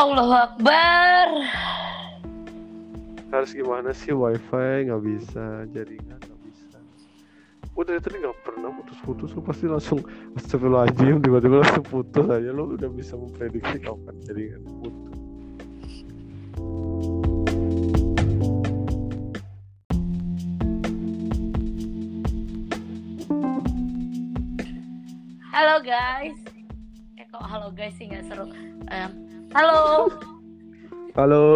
Allahu Akbar. Harus gimana sih wifi nggak bisa, jaringan nggak bisa. Udah dari tadi nggak pernah putus-putus, lu pasti langsung astagfirullahaladzim tiba-tiba langsung putus aja lu udah bisa memprediksi kapan jaringan putus. Halo guys. Eh kok halo guys sih nggak seru. Em, halo. Halo.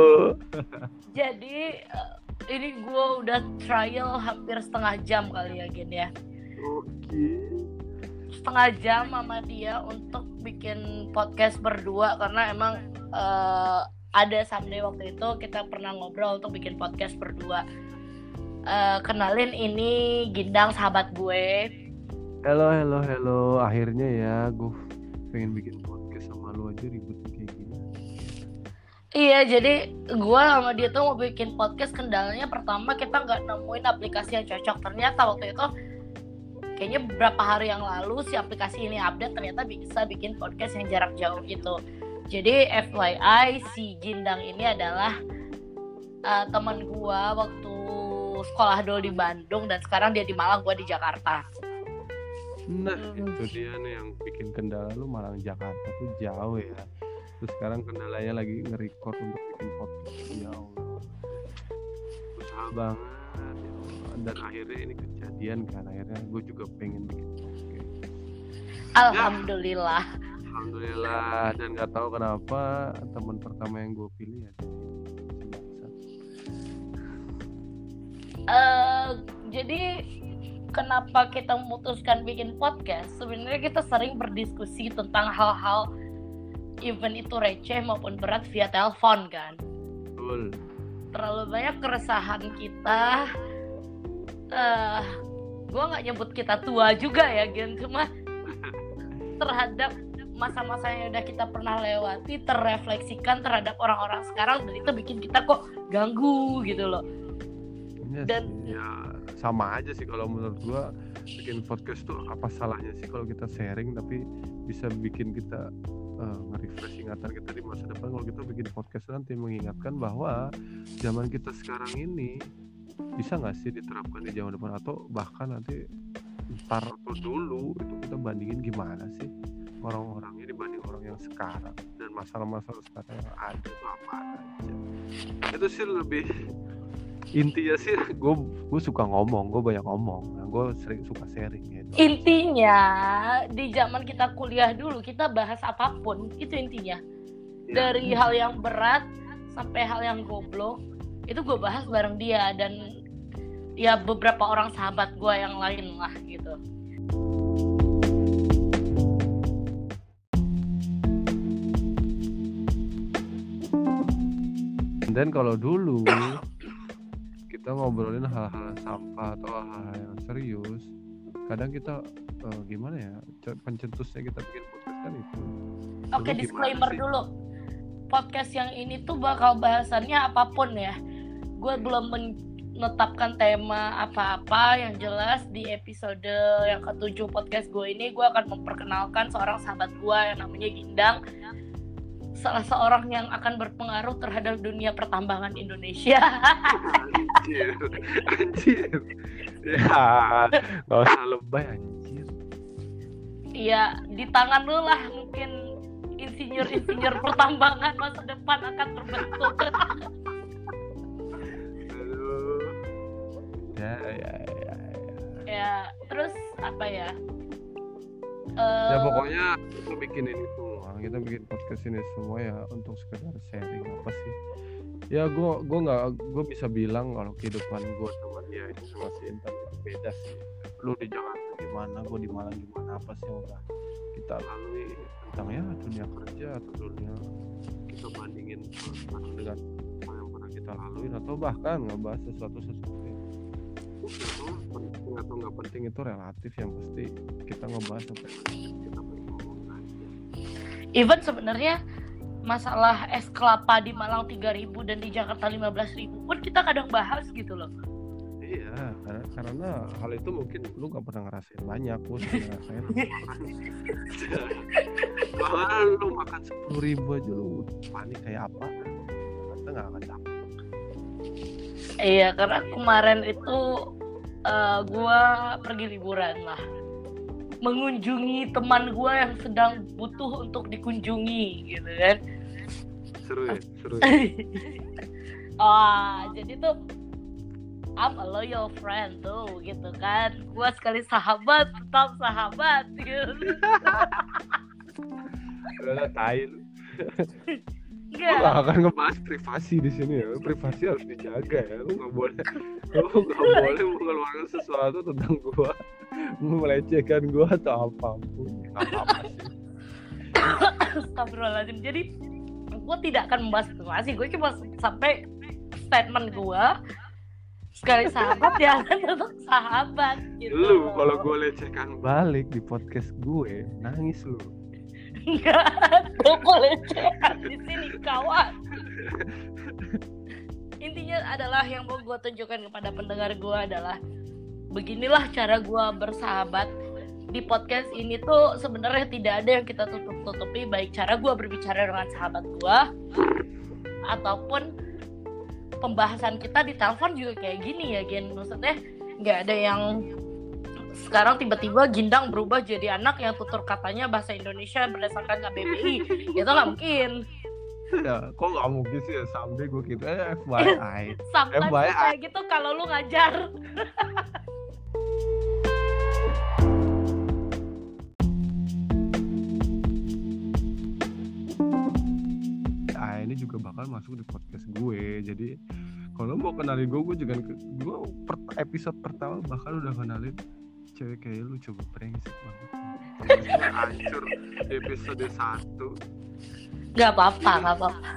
Jadi eh, ini gue udah trial hampir setengah jam kali ya Gen ya. Oke. Setengah jam sama dia untuk bikin podcast berdua karena emang eh, ada someday waktu itu kita pernah ngobrol untuk bikin podcast berdua. Eh, kenalin ini Gindang sahabat gue. Halo, halo, halo. Akhirnya ya, gue pengen bikin podcast sama lu aja ribet. Iya, jadi gua sama dia tuh mau bikin podcast kendalanya pertama kita nggak nemuin aplikasi yang cocok. Ternyata waktu itu kayaknya beberapa hari yang lalu si aplikasi ini update ternyata bisa bikin podcast yang jarak jauh gitu. Jadi FYI si Gindang ini adalah uh, teman gua waktu sekolah dulu di Bandung dan sekarang dia di Malang, gua di Jakarta. Nah, Hmm. itu dia nih yang bikin kendala lu Malang Jakarta tuh jauh ya. Terus sekarang kendalanya lagi nge-record untuk bikin podcast. Ya Allah. Usaha banget. ya. Dan akhirnya ini kejadian kan. Akhirnya gue juga pengen bikin podcast. Alhamdulillah. Alhamdulillah. Dan nggak tahu kenapa teman pertama yang gue pilih ya. eh jadi kenapa kita memutuskan bikin podcast? Sebenarnya kita sering berdiskusi tentang hal-hal even itu receh maupun berat via telepon kan. Betul. Terlalu banyak keresahan kita. eh gua nggak nyebut kita tua juga ya, Gen. Cuma terhadap masa-masa yang udah kita pernah lewati terrefleksikan terhadap orang-orang sekarang dan itu bikin kita kok ganggu gitu loh. Iya Dan- ya sama aja sih kalau menurut gua bikin podcast tuh apa salahnya sih kalau kita sharing tapi bisa bikin kita eh, nge-refresh ingatan kita di masa depan. Kalau kita bikin podcast nanti mengingatkan bahwa zaman kita sekarang ini bisa nggak sih diterapkan di zaman depan? Atau bahkan nanti ntar atau dulu itu kita bandingin gimana sih orang-orangnya dibanding orang yang sekarang? Dan masalah-masalah sekarang yang ada apa aja? Itu sih lebih intinya sih gue gue suka ngomong gue banyak ngomong. Nah, gue sering suka sharing gitu. Intinya di zaman kita kuliah dulu kita bahas apa pun itu intinya. Ya, dari hal yang berat sampai hal yang goblok itu gue bahas bareng dia. Dan ya beberapa orang sahabat gue yang lain lah gitu. dan kalau dulu kita ngobrolin hal-hal sampah atau hal-hal yang serius kadang kita eh, gimana ya ce- pencetusnya kita bikin podcast kan itu. Oke gimana disclaimer sih? dulu. Podcast yang ini tuh bakal bahasannya apa pun ya. Gue belum menetapkan tema apa-apa yang jelas di episode yang ketujuh podcast gue ini. Gue akan memperkenalkan seorang sahabat gue yang namanya Gindang salah seorang yang akan berpengaruh terhadap dunia pertambangan Indonesia. anjir anjir ya nggak usah lebay anjir Iya, di tangan lu lah mungkin insinyur-insinyur pertambangan masa depan akan terbentuk. Aduh. ya ya ya, ya. ya, terus apa ya? ya Eh, pokoknya kita bikin ini semua kita bikin podcast ini semua ya untuk sekedar sharing apa sih? Ya gue gue nggak gue bisa bilang kalau kehidupan gue sama dia ini sama si Intan itu beda sih. Lu di Jakarta gimana gue di Malang gimana apa sih yang udah kita lalui? Tentang ya dunia kerja atau dunia kita bandingin dengan apa yang pernah kita lalui atau bahkan ngebahas sesuatu sesuatu yang penting atau nggak penting itu relatif yang pasti kita ngebahas apa yang even sebenarnya masalah es kelapa di Malang 3000 dan di Jakarta 15000 pun kita kadang bahas gitu loh. iya karena, karena hal itu mungkin lu gak pernah ngerasain banyak gue sih ngerasain bahkan lu makan sepuluh ribu aja lu panik kayak apa kita nggak akan dapat Iya, karena kemarin itu eh, gua pergi liburan lah. Mengunjungi teman gua yang sedang butuh untuk dikunjungi gitu kan. seru ya seru ya. Ah, jadi tuh I'm a loyal friend tuh gitu kan. Gua sekali sahabat tetap sahabat gitu. udah tai lu Lu Enggak. gak akan ngebahas privasi di sini ya. Privasi harus dijaga ya. Lu gak boleh, lu gak boleh mengeluarkan sesuatu tentang gua, melecehkan gua atau apa pun. Apa-apa sih. Astagfirullahaladzim. Jadi gue tidak akan membahas privasi. Gue cuma sampai statement gue sekali sahabat ya tetap sahabat gitu. Lu kalau gua lecehkan balik di podcast gue, nangis lu. Enggak ada pelecehan di sini kawan. Intinya adalah yang mau gue tunjukkan kepada pendengar gue adalah beginilah cara gue bersahabat di podcast ini tuh sebenarnya tidak ada yang kita tutup tutupi baik cara gue berbicara dengan sahabat gue ataupun pembahasan kita di telepon juga kayak gini ya Gen maksudnya nggak ada yang sekarang tiba-tiba Gindang berubah jadi anak yang tutur katanya bahasa Indonesia berdasarkan KBBI itu nggak mungkin ya, kok gak mungkin sih ya sampai gue gitu. Eh, FYI. sampai FYI. kayak gitu kalau lu ngajar juga bakal masuk di podcast gue. Jadi kalau mau kenalin gue, gue juga gue per- episode pertama bahkan udah kenalin cewek kayak lu coba brengsek banget. Hancur di episode 1 nggak apa-apa nggak apa-apa.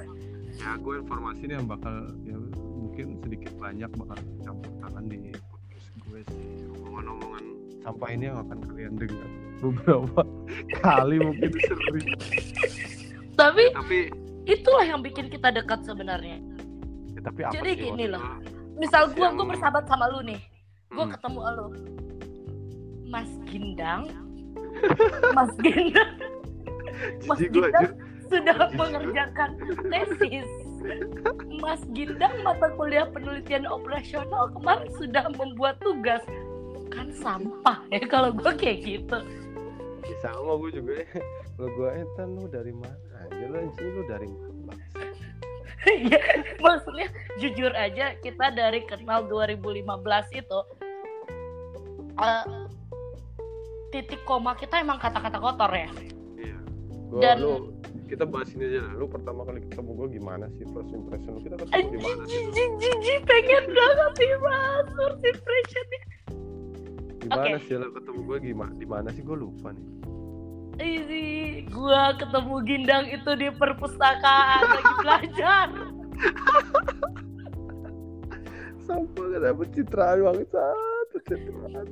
Ya gue informasi ini yang bakal ya mungkin sedikit banyak bakal campur tangan di podcast gue sih. Omongan-omongan sampah ini yang akan kalian dengar beberapa kali mungkin sering. Tapi tapi itulah yang bikin kita dekat sebenarnya. Ya, tapi apa Jadi sih gini loh. lo? misal gua Yang- gua bersahabat sama lu nih. Gua Hmm. ketemu lu Mas Gindang. Mas Gindang. Mas gue Gindang sudah mengerjakan tesis. Mas Gindang mata kuliah penelitian operasional kemarin sudah membuat tugas. Kan sampah ya kalau gua kayak gitu Ya, sama gue juga ya lo gue entan lu dari mana aja lu anjing lu dari mana Iya, maksudnya jujur aja kita dari kenal 2015 itu eh, titik koma kita emang kata-kata kotor ya. iya gua Dan- lu kita bahas ini aja lah. lu pertama kali ketemu gue gimana sih first impression lu kita ketemu di mana jijik pengen banget dibahas first impressionnya. di mana Oke. sih lo ketemu gue gimana di mana sih gue lupa nih Ini gua ketemu Gindang itu di perpustakaan lagi belajar. Sampai gak dapet citraan banget citraan.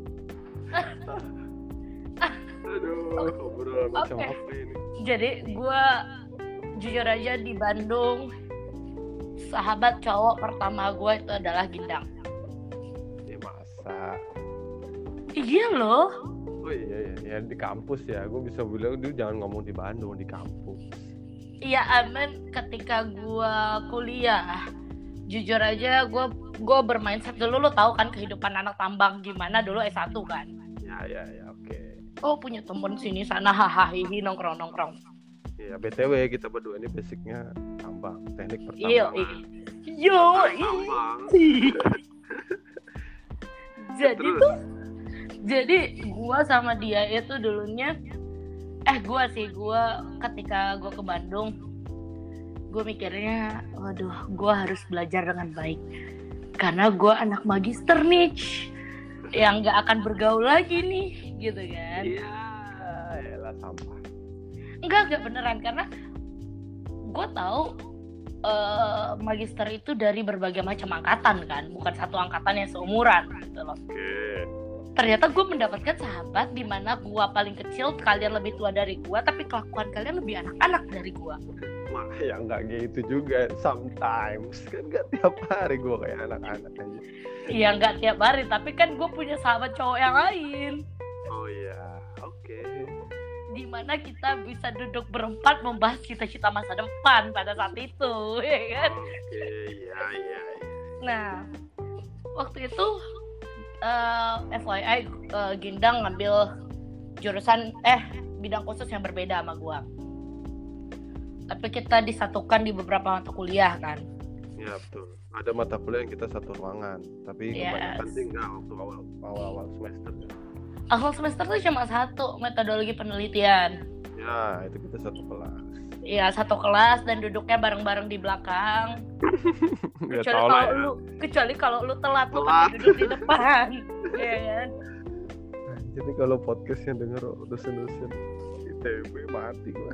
Aduh, ngobrol macam apa ini? Jadi gua jujur aja di Bandung sahabat cowok pertama gua itu adalah Gindang. Ya masa? Iya loh. Oh iya, iya, ya di kampus ya. Gue bisa bilang dulu jangan ngomong di Bandung, di kampus. Iya aman ketika gua kuliah. Jujur aja gua gua bermain set dulu lo tahu kan kehidupan anak tambang gimana dulu S1 kan. Ya, ya, ya, oke. Oh punya temen sini sana hahaha nongkrong nongkrong. Ya, BTW kita berdua ini basicnya tambang, teknik Iya, pertambangan. Yo, Tambang. jadi tuh jadi gua sama dia itu dulunya eh gua sih gua ketika gua ke Bandung gue mikirnya waduh gua harus belajar dengan baik karena gua anak magister nih yang nggak akan bergaul lagi nih gitu kan Iya, elah sampah. enggak enggak beneran karena gue tahu eh, magister itu dari berbagai macam angkatan kan bukan satu angkatan yang seumuran gitu loh Oke. Ternyata gue mendapatkan sahabat di mana gue paling kecil kalian lebih tua dari gue tapi kelakuan kalian lebih anak-anak dari gue Mak, ya nggak gitu juga. Sometimes kan nggak tiap hari gue kayak anak-anak aja. Iya nggak tiap hari tapi kan gue punya sahabat cowok yang lain Oh iya, oke. di di mana kita bisa duduk berempat membahas cita-cita masa depan pada saat itu, ya kan? Oke, iya iya. iya. Nah, waktu itu eh FYI eh, Gindang ngambil jurusan eh bidang khusus yang berbeda sama gua. Tapi kita disatukan di beberapa mata kuliah kan. Iya betul. Ada mata kuliah yang kita satu ruangan, tapi Yes. kebanyakan sih enggak waktu awal awal awal semester. Awal semester tuh cuma satu metodologi penelitian. Ya itu kita satu kelas. Iya satu kelas dan duduknya bareng-bareng di belakang. Kecuali kalau ya. lu kecuali kalau lu telat lu Telat. pasti duduk di depan. Iya kan? Jadi kalau podcastnya denger dosen-dosen ITB mati gue.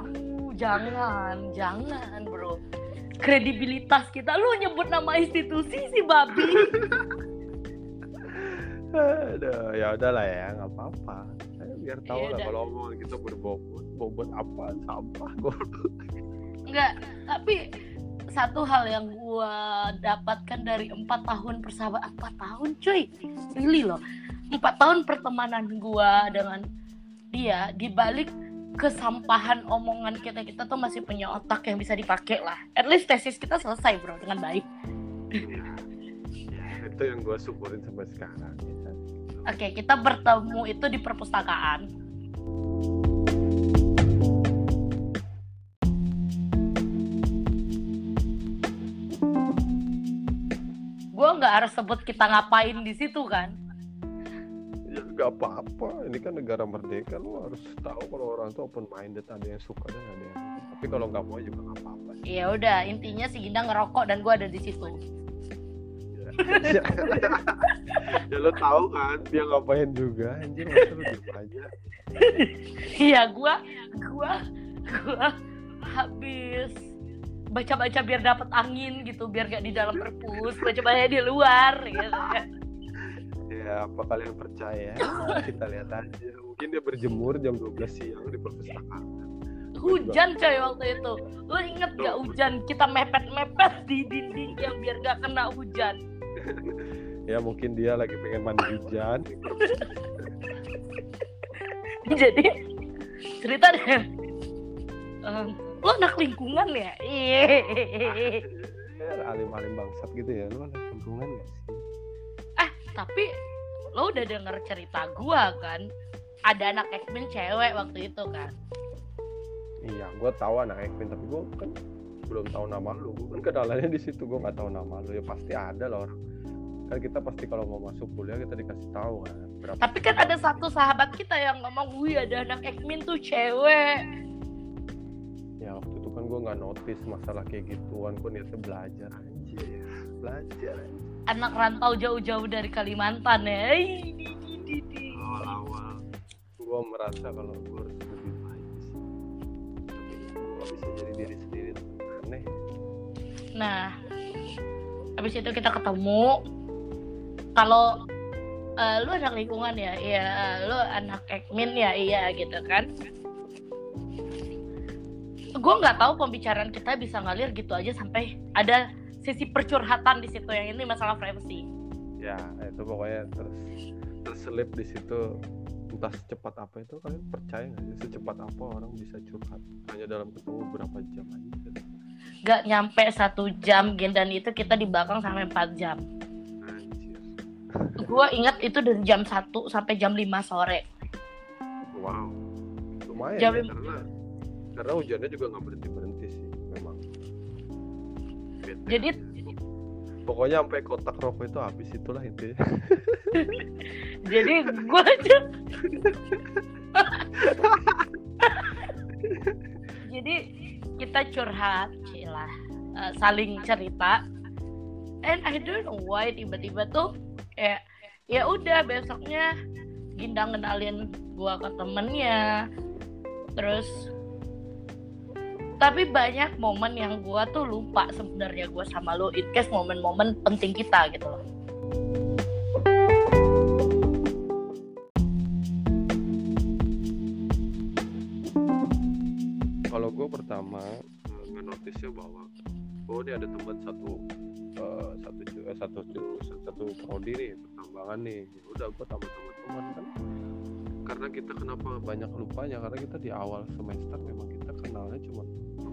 Uh, jangan, jangan bro. Kredibilitas kita lu nyebut nama institusi sih babi. Aduh, ya udahlah ya, nggak apa-apa. Biar tahu Iya lah kalau omongan kita berbobot, bobot apa, sampah, goblok. Enggak, tapi satu hal yang gua dapatkan dari empat tahun persahabatan empat tahun cuy really loh empat tahun pertemanan gua dengan dia dibalik kesampahan omongan kita kita tuh masih punya otak yang bisa dipakai lah at least tesis kita selesai bro dengan baik Ya, ya, itu yang gue syukurin sampai sekarang. Ya. Oke kita bertemu itu di perpustakaan. Gue nggak harus sebut kita ngapain di situ kan? Ya nggak apa-apa, ini kan negara merdeka, lu harus tahu kalau orang tuh open minded, ada yang suka dan ada yang tapi kalau nggak mau juga nggak apa-apa. ya udah intinya si Ginda ngerokok dan gue ada di situ ya, ya lu tahu kan dia ngapain juga, anjir masa lu diem aja. iya gue gue gue habis baca-baca biar dapat angin gitu biar gak di dalam perpus baca-baca di luar gitu Ya apa kalian percaya? Kita lihat aja. Mungkin dia berjemur jam 12 siang di perpustakaan. hujan coy waktu itu lu inget gak hujan kita mepet-mepet di dinding yang biar gak kena hujan Ya mungkin dia lagi pengen mandi hujan. jadi cerita deh Em, lo anak lingkungan ya iya Ya, alim-alim bangsat gitu ya. Lu anak lingkungan gak sih? tapi lo udah denger cerita gua kan ada anak ekmin cewek waktu itu kan Iya, gue tahu anak Ekmin, tapi gue kan belum tahu nama lu. Kan kenalannya di situ, gue nggak tahu nama lu. Ya pasti ada lah orang. Kan kita pasti kalau mau masuk kuliah kita dikasih tahu kan. Berapa tapi kan ada satu sahabat kita yang ngomong wih ada anak ekmin tuh cewek Ya waktu itu kan gue nggak notice masalah kayak gituan. Gue niatnya belajar anjir, belajar. anjir. anak rantau jauh-jauh dari Kalimantan ya Ih, di, di, di, di. Awal-awal gue merasa kalau gue harus lebih baik sih. Tapi gue bisa jadi diri sendiri tuh aneh. Nah, habis itu kita ketemu. Kalau eh, lu anak lingkungan ya, iya. Lu anak ekmin ya, iya gitu kan. Gue nggak tahu pembicaraan kita bisa ngalir gitu aja sampai ada sisi percurhatan di situ yang ini masalah privacy. Ya itu pokoknya terus terselip di situ entah secepat apa itu kalian percaya nggak sih secepat apa orang bisa curhat hanya dalam ketemu berapa jam aja Gak nyampe satu jam Gen, dan itu kita di belakang sampai 4 jam. Gue ingat itu dari jam 1 sampai jam 5 sore. wow. Lumayan Jam ya, karena karena hujannya juga nggak berhenti berhenti sih memang. Bete Jadi pokoknya sampai kotak rokok itu habis itulah intinya. Jadi gue aja jadi kita curhat cilah eh, saling cerita. And I don't know why tiba-tiba tuh kayak ya udah besoknya Gindang kenalin gua ke temennya. Terus tapi banyak momen yang gua tuh lupa sebenarnya gua sama lo. It case momen-momen penting kita gitu loh. Kalau gue pertama notice bahwa oh ini ada teman satu eh, satu eh, satu satu prodi nih pertambangan nih. Ya udah gue tambah tambah teman kan. Karena kita kenapa banyak lupanya? Karena kita di awal semester memang kita kenalnya cuma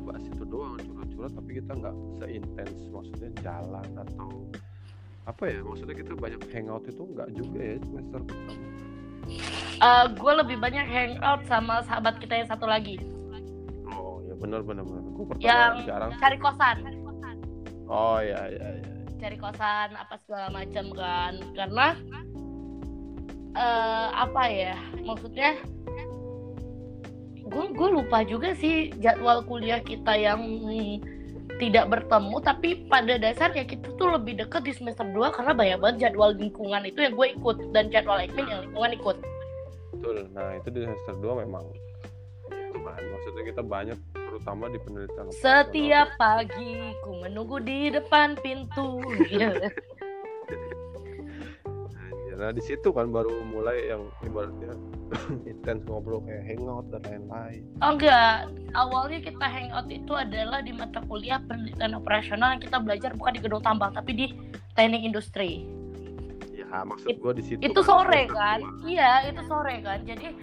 bahas itu doang curhat-curhat tapi kita nggak seintens. Maksudnya jalan atau apa ya? Maksudnya kita banyak hangout itu nggak juga ya semester pertama. Uh, gue lebih banyak hangout sama sahabat kita yang satu lagi. Oh ya benar benar benar. Gue pertama yang jarang. cari kosan. Oh ya ya ya cari kosan apa segala macam kan. Karena uh, apa ya maksudnya gue gue lupa juga sih jadwal kuliah kita yang tidak bertemu tapi pada dasarnya kita tuh lebih deket di semester 2 karena banyak banget jadwal lingkungan itu yang gue ikut dan jadwal admin yang lingkungan ikut. Betul. Nah itu di semester 2 memang kan maksudnya kita banyak terutama di penelitian setiap pagi ku menunggu di depan pintu. Nah di situ kan baru mulai yang ibaratnya intens ngobrol kayak hangout dan lain-lain. Oh enggak. Awalnya kita hangout itu adalah di mata kuliah penelitian operasional yang kita belajar bukan di gedung tambang tapi di teknik industri. Ya maksud gue di situ itu kan, sore kan? iya itu sore kan. Jadi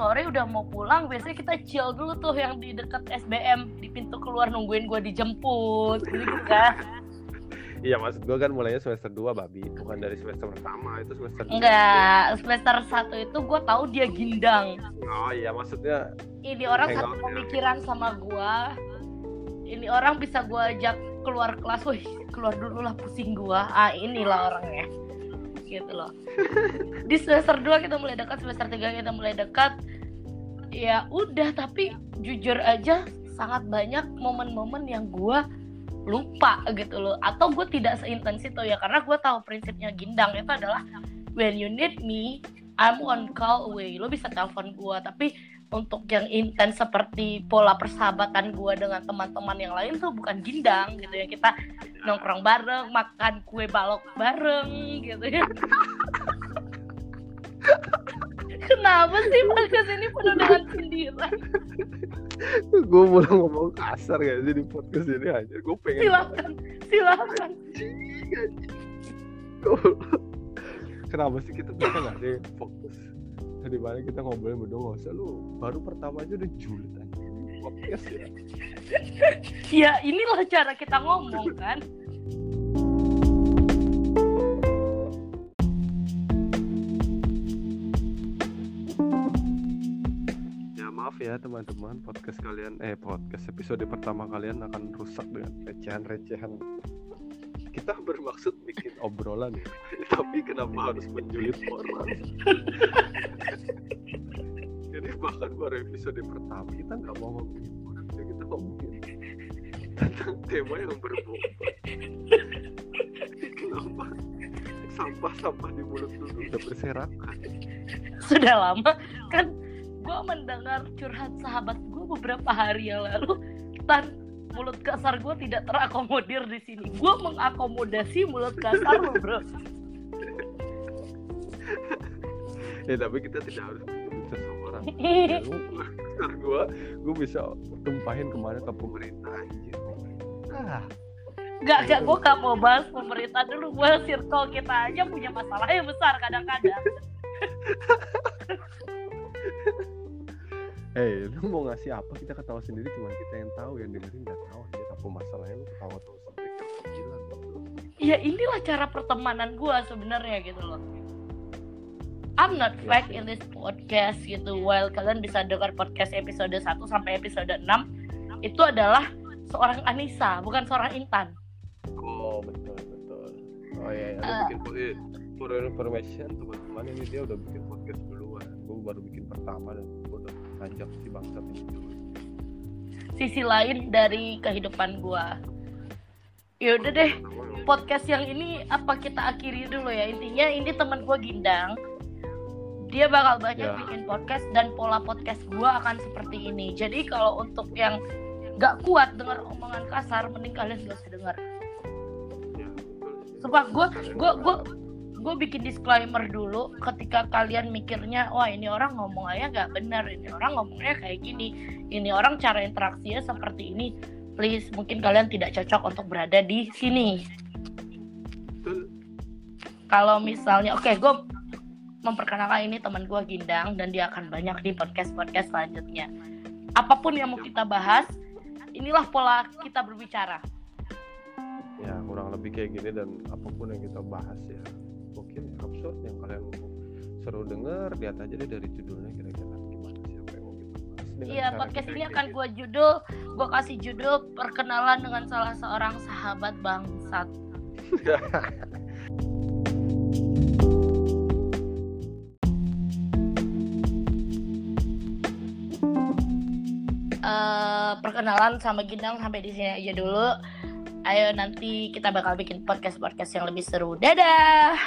sore udah mau pulang biasanya kita chill dulu tuh yang di dekat SBM di pintu keluar nungguin gue dijemput gitu kan Iya maksud gue kan mulainya semester 2 babi bukan dari semester pertama itu semester Enggak, semester 1 itu gue tahu dia gindang. Oh iya maksudnya ini orang satu pemikiran sama gue. Ini orang bisa gue ajak keluar kelas, wih keluar dulu lah pusing gue. Ah inilah orangnya, gitu loh. Di semester 2 kita mulai dekat, semester 3 kita mulai dekat. Ya udah, tapi jujur aja sangat banyak momen-momen yang gue lupa gitu loh. Atau gue tidak seintens itu ya karena gue tahu prinsipnya gindang itu adalah when you need me I'm on call away. Lo bisa telepon gue tapi untuk yang intens seperti pola persahabatan gue dengan teman-teman yang lain tuh bukan gindang gitu ya. Kita nongkrong bareng makan kue balok bareng gitu ya kenapa sih podcast ini penuh dengan sindiran gue mulai ngomong kasar gak sih di podcast ini aja gue pengen silakan silakan. Kenapa sih kita bisa nggak deh fokus? Dari mana kita ngobrolin berdua nggak usah. Lu baru pertama aja udah julid aja podcast ya? Ya inilah cara kita ngomong kan ya teman-teman. Podcast kalian eh podcast episode pertama kalian akan rusak dengan recehan-recehan. Kita bermaksud bikin obrolan ya? Tapi kenapa harus menjulit orang? Jadi bahkan baru episode pertama kita nggak mau ngomongin orang ya kita ngomongin tentang tema yang berbobot. Kenapa sampah-sampah di mulut dulu udah berserakan? Sudah lama kan gue mendengar curhat sahabat gue beberapa hari yang lalu tan mulut kasar gue tidak terakomodir di sini. Gue mengakomodasi mulut kasar lo bro. Ya tapi kita tidak harus menyebut seseorang kasar gue gue bisa tumpahin ke mana ke pemerintah aja ah. Gak, gak, gue gak mau bahas pemerintah dulu. Gue circle kita aja punya masalah yang besar kadang-kadang Hei, lu mau ngasih apa? Kita ketawa sendiri cuma kita yang tahu yang dengerin nggak tahu aja. Apa masalahnya? Lu ketawa terus sampai kepikiran ya inilah cara pertemanan gue sebenarnya gitu loh. I'm not ya, fake in this podcast gitu. While kalian bisa dengar podcast episode 1 sampai episode 6 itu adalah seorang Anissa bukan seorang Intan. Oh betul betul. Oh iya, iya. Uh, bikin for information teman-teman ini dia udah bikin podcast gue baru bikin pertama dan gue udah ngajak si bangsat ini. Sisi lain dari kehidupan gua. Yaudah deh podcast yang ini apa kita akhiri dulu ya? Intinya ini teman gua Gindang. Dia bakal banyak ya. bikin podcast dan pola podcast gua akan seperti ini. Jadi kalau untuk yang nggak kuat dengar omongan kasar mending kalian gak usah dengar. Ya, Sumpah gue gue gue gue bikin disclaimer dulu ketika kalian mikirnya wah ini orang ngomong aja nggak benar ini orang ngomongnya kayak gini ini orang cara interaksinya seperti ini please mungkin kalian tidak cocok untuk berada di sini kalau misalnya oke okay, gue memperkenalkan ini teman gue Gindang dan dia akan banyak di podcast podcast selanjutnya. Apa pun yang mau kita bahas, inilah pola kita berbicara. Ya kurang lebih kayak gini dan apa pun yang kita bahas ya mungkin absurd yang kalian seru denger lihat aja deh dari judulnya kira-kira gimana siapa yang mau kita bahas. Iya, podcast ini akan gue judul, gue kasih judul perkenalan dengan salah seorang sahabat bangsat. Eh, perkenalan sama Gindang sampai di sini aja dulu. Ayo nanti kita bakal bikin podcast podcast yang lebih seru. Dadah.